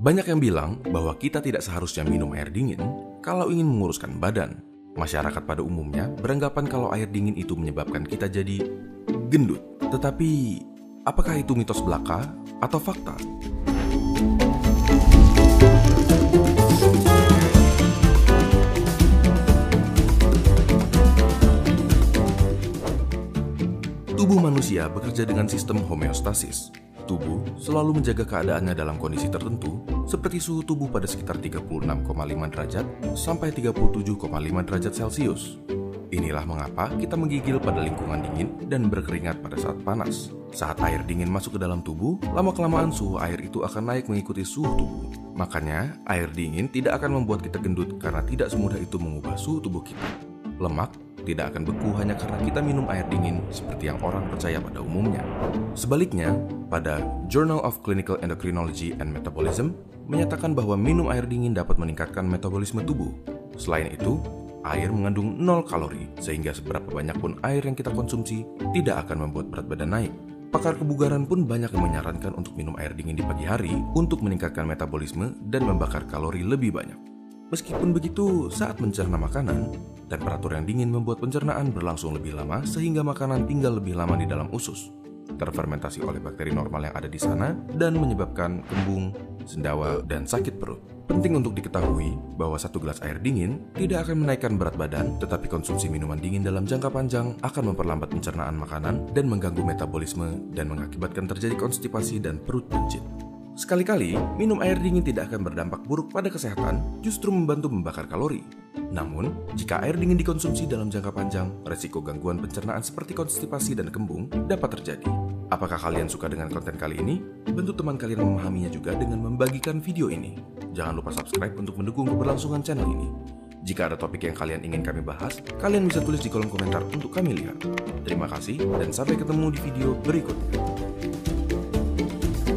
Banyak yang bilang bahwa kita tidak seharusnya minum air dingin kalau ingin menguruskan badan. Masyarakat pada umumnya beranggapan kalau air dingin itu menyebabkan kita jadi gendut. Tetapi, apakah itu mitos belaka atau fakta? Tubuh manusia bekerja dengan sistem homeostasis. Tubuh selalu menjaga keadaannya dalam kondisi tertentu, seperti suhu tubuh pada sekitar 36,5 derajat sampai 37,5 derajat Celcius. Inilah mengapa kita menggigil pada lingkungan dingin dan berkeringat pada saat panas. Saat air dingin masuk ke dalam tubuh, lama-kelamaan suhu air itu akan naik mengikuti suhu tubuh. Makanya, air dingin tidak akan membuat kita gendut karena tidak semudah itu mengubah suhu tubuh kita. Lemak tidak akan beku hanya karena kita minum air dingin seperti yang orang percaya pada umumnya. Sebaliknya, pada Journal of Clinical Endocrinology and Metabolism menyatakan bahwa minum air dingin dapat meningkatkan metabolisme tubuh. Selain itu, air mengandung 0 kalori, sehingga seberapa banyak pun air yang kita konsumsi tidak akan membuat berat badan naik. Pakar kebugaran pun banyak yang menyarankan untuk minum air dingin di pagi hari untuk meningkatkan metabolisme dan membakar kalori lebih banyak. Meskipun begitu, saat mencerna makanan, temperatur yang dingin membuat pencernaan berlangsung lebih lama sehingga makanan tinggal lebih lama di dalam usus terfermentasi oleh bakteri normal yang ada di sana dan menyebabkan kembung, sendawa, dan sakit perut. Penting untuk diketahui bahwa satu gelas air dingin tidak akan menaikkan berat badan, tetapi konsumsi minuman dingin dalam jangka panjang akan memperlambat pencernaan makanan dan mengganggu metabolisme dan mengakibatkan terjadi konstipasi dan perut buncit. Sekali-kali, minum air dingin tidak akan berdampak buruk pada kesehatan, justru membantu membakar kalori. Namun, jika air dingin dikonsumsi dalam jangka panjang, resiko gangguan pencernaan seperti konstipasi dan kembung dapat terjadi. Apakah kalian suka dengan konten kali ini? Bantu teman kalian memahaminya juga dengan membagikan video ini. Jangan lupa subscribe untuk mendukung keberlangsungan channel ini. Jika ada topik yang kalian ingin kami bahas, kalian bisa tulis di kolom komentar untuk kami lihat. Terima kasih dan sampai ketemu di video berikutnya.